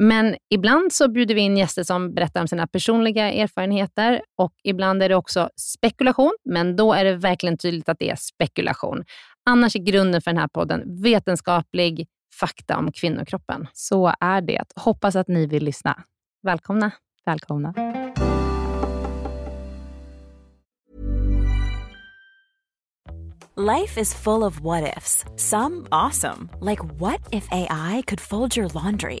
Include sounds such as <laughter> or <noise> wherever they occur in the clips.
Men ibland så bjuder vi in gäster som berättar om sina personliga erfarenheter och ibland är det också spekulation, men då är det verkligen tydligt att det är spekulation. Annars är grunden för den här podden vetenskaplig fakta om kvinnokroppen. Så är det. Hoppas att ni vill lyssna. Välkomna. Välkomna. Life is full of what ifs. Some awesome, like what if AI could fold your laundry?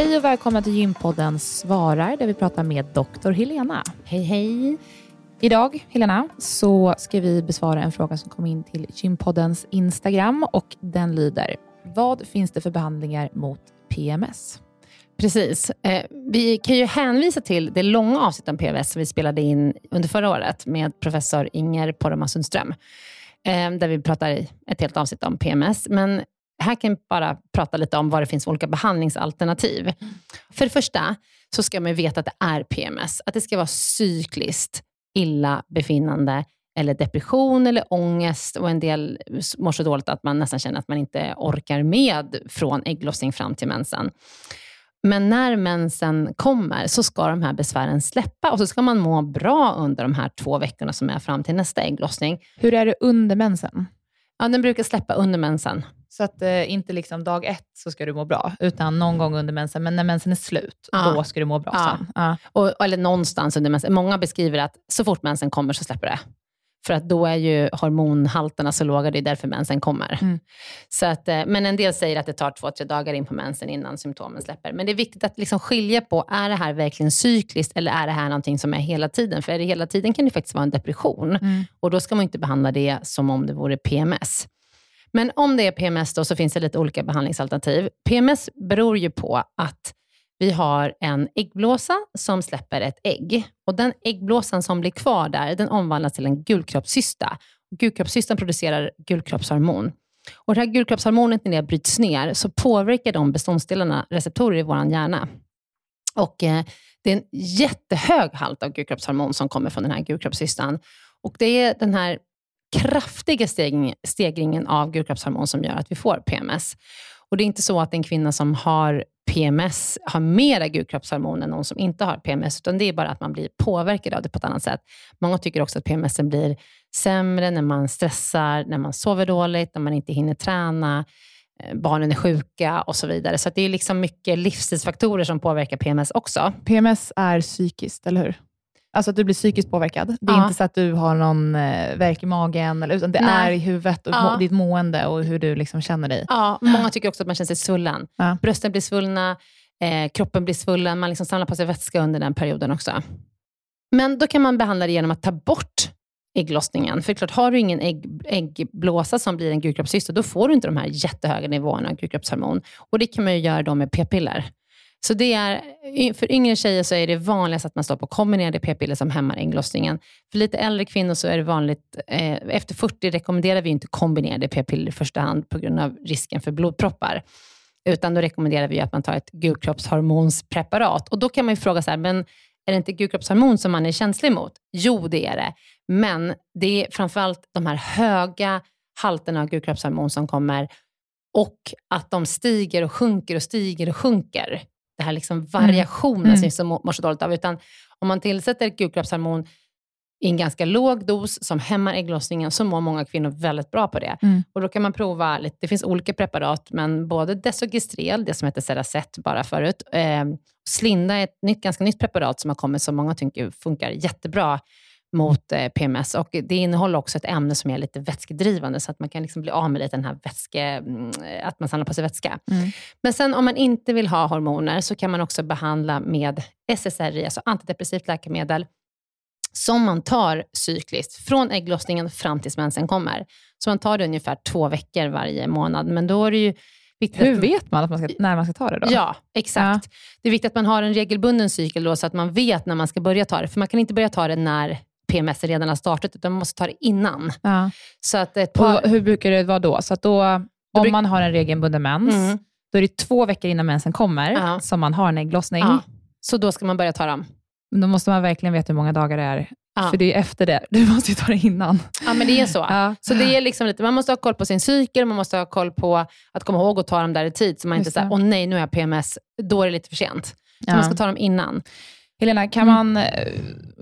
Hej och välkomna till Gympodden svarar där vi pratar med doktor Helena. Hej hej. Idag, Helena, så ska vi besvara en fråga som kom in till Gympoddens Instagram och den lyder Vad finns det för behandlingar mot PMS? Precis. Eh, vi kan ju hänvisa till det långa avsnittet om PMS som vi spelade in under förra året med professor Inger Poromaa Sundström, eh, där vi pratar i ett helt avsnitt om PMS. Men här kan jag bara prata lite om vad det finns för olika behandlingsalternativ. Mm. För det första så ska man veta att det är PMS, att det ska vara cykliskt illa befinnande eller depression eller ångest och en del mår så dåligt att man nästan känner att man inte orkar med från ägglossning fram till mensen. Men när mensen kommer så ska de här besvären släppa och så ska man må bra under de här två veckorna som är fram till nästa ägglossning. Hur är det under mensen? Ja, den brukar släppa under mensen. Så att eh, inte liksom dag ett så ska du må bra, utan någon gång under mensen. Men när mensen är slut, ja. då ska du må bra ja. sen. Ja. Och, eller någonstans under mensen. Många beskriver att så fort mensen kommer så släpper det. För att då är ju hormonhalterna så låga, det är därför mensen kommer. Mm. Så att, eh, men en del säger att det tar två, tre dagar in på mensen innan symptomen släpper. Men det är viktigt att liksom skilja på, är det här verkligen cykliskt eller är det här någonting som är hela tiden? För är det hela tiden kan det faktiskt vara en depression. Mm. Och då ska man inte behandla det som om det vore PMS. Men om det är PMS då, så finns det lite olika behandlingsalternativ. PMS beror ju på att Vi har en äggblåsa som släpper ett ägg. Och Den äggblåsan som blir kvar där, den omvandlas till en gulkroppscysta. Gulkroppscystan producerar gulkroppshormon. Och det här gulkroppshormonet, när det bryts ner, så påverkar de beståndsdelarna receptorer i vår hjärna. Och eh, Det är en jättehög halt av gulkroppshormon som kommer från den här gulkroppscystan. Och det är den här kraftiga stegring, stegringen av gulkroppshormon som gör att vi får PMS. Och Det är inte så att en kvinna som har PMS har mera gulkroppshormon än någon som inte har PMS, utan det är bara att man blir påverkad av det på ett annat sätt. Många tycker också att PMS blir sämre när man stressar, när man sover dåligt, när man inte hinner träna, eh, barnen är sjuka och så vidare. Så det är liksom mycket livsstilsfaktorer som påverkar PMS också. PMS är psykiskt, eller hur? Alltså att du blir psykiskt påverkad. Det är Ja. inte så att du har någon eh, värk i magen, eller, utan det Nej. är i huvudet och Ja. ditt mående och hur du liksom känner dig. Ja, många tycker också att man känner sig svullen. Ja. Brösten blir svullna, eh, kroppen blir svullen, man liksom samlar på sig vätska under den perioden också. Men då kan man behandla det genom att ta bort ägglossningen. För klart, har du ingen ägg, äggblåsa som blir en gulkroppscysta, då får du inte de här jättehöga nivåerna av gulkroppshormon. Och det kan man ju göra då med p-piller. Så det är, för yngre tjejer så är det vanligast att man står på kombinerade p-piller som hämmar ägglossningen. För lite äldre kvinnor så är det vanligt, eh, efter 40 rekommenderar vi inte kombinerade p-piller i första hand på grund av risken för blodproppar. Utan då rekommenderar vi att man tar ett gulkroppshormonspreparat. Och då kan man ju fråga så här, men är det inte gulkroppshormon som man är känslig mot? Jo, det är det. Men det är framförallt de här höga halterna av gulkroppshormon som kommer och att de stiger och sjunker och stiger och sjunker. Det här liksom variationen Mm. som vi mår så dåligt av. Utan om man tillsätter gulkroppshormon i en ganska låg dos som hämmar ägglossningen så mår många kvinnor väldigt bra på det. Mm. Och Då kan man prova, lite, det finns olika preparat, men både Desogestrel, det som heter Ceracet bara förut, eh, Slinda är ett nytt, ganska nytt preparat som har kommit som många tycker funkar jättebra mot eh, PMS. Och Det innehåller också ett ämne som är lite vätskedrivande, så att man kan liksom bli av med lite den här vätske, mm, att man samlar på sig vätska. Mm. Men sen om man inte vill ha hormoner så kan man också behandla med SSRI, alltså antidepressivt läkemedel, som man tar cykliskt från ägglossningen fram tills mensen kommer. Så man tar det ungefär två veckor varje månad. Men då är det ju viktigt Hur vet man att man ska, när man ska ta det då? Ja, exakt. Det är viktigt att man har en regelbunden cykel då, så att man vet när man ska börja ta det. För man kan inte börja ta det när PMS redan har startat, utan man måste ta det innan. Ja. Så att ett par... hur brukar det vara då? Så att då, om bruk- man har en regelbunden mens, Mm. då är det två veckor innan mensen kommer Ja. som man har en ägglossning. Ja. Så då ska man börja ta dem. Men då måste man verkligen veta hur många dagar det är. Ja. För det är efter det. Du måste ju ta det innan. Ja, men det är så. Ja. Så det är liksom lite, man måste ha koll på sin cykel, man måste ha koll på att komma ihåg att ta dem där i tid, så man inte Just säger, det. åh nej, nu har jag PMS, då är det lite för sent. Så Ja. man ska ta dem innan. Helena, kan, Mm. man, eh,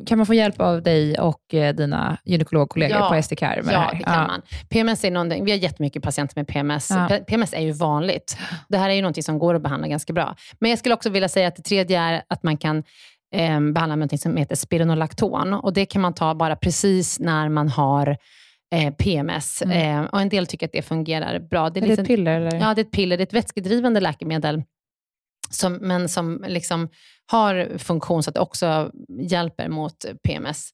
kan man få hjälp av dig och eh, dina gynekologkollegor Ja. på SDCare med det Ja, här? det kan man. PMS är någonting, vi har jättemycket patienter med PMS. Ja. PMS är ju vanligt. Det här är ju någonting som går att behandla ganska bra. Men jag skulle också vilja säga att det tredje är att man kan eh, behandla med något som heter spironolakton. Och det kan man ta bara precis när man har eh, PMS. Mm. Eh, och en del tycker att det fungerar bra. Det Är det liksom- ett piller? Eller? Ja, det är ett piller. Det är ett vätskedrivande läkemedel, som, men som liksom har funktion så att det också hjälper mot PMS.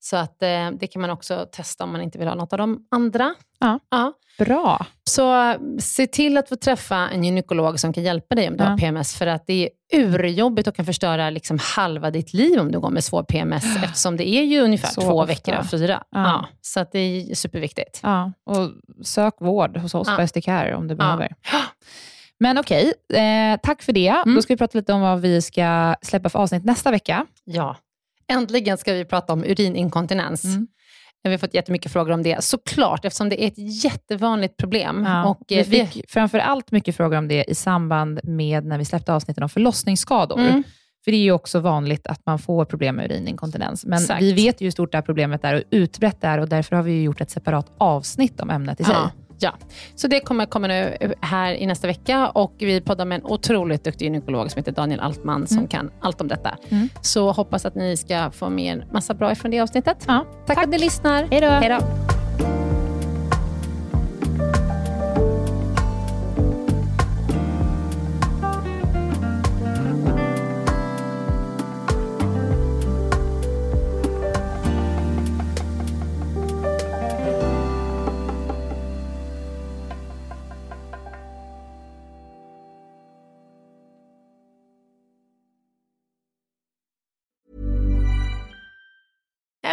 Så att eh, det kan man också testa om man inte vill ha något av de andra. Ja. ja. Bra. Så se till att få träffa en gynekolog som kan hjälpa dig om du Ja. har PMS, för att det är urjobbigt och kan förstöra liksom halva ditt liv om du går med svår PMS, <gasps> eftersom det är ju ungefär Så två ofta. veckor av fyra. Ja. Så att det är superviktigt. Ja, och sök vård hos oss på SDCare om du behöver. <gasps> Men okej, eh, tack för det. Mm. Då ska vi prata lite om vad vi ska släppa för avsnitt nästa vecka. Ja. Äntligen ska vi prata om urininkontinens. Mm. Vi har fått jättemycket frågor om det, såklart, eftersom det är ett jättevanligt problem. Ja, Och, vi eh, vi, fick framför allt mycket frågor om det i samband med när vi släppte avsnitten om förlossningsskador. Mm. För det är ju också vanligt att man får problem med urininkontinens. Men Exakt. vi vet ju hur stort det här problemet är och utbrett det är och därför har vi gjort ett separat avsnitt om ämnet i sig. ja, ja. Så det kommer komma nu här i nästa vecka och vi poddar med en otroligt duktig gynekolog som heter Daniel Altman som Mm. kan allt om detta. Mm. Så hoppas att ni ska få med en massa bra ifrån det avsnittet. Ja, Tack, för att ni lyssnar. Hej då.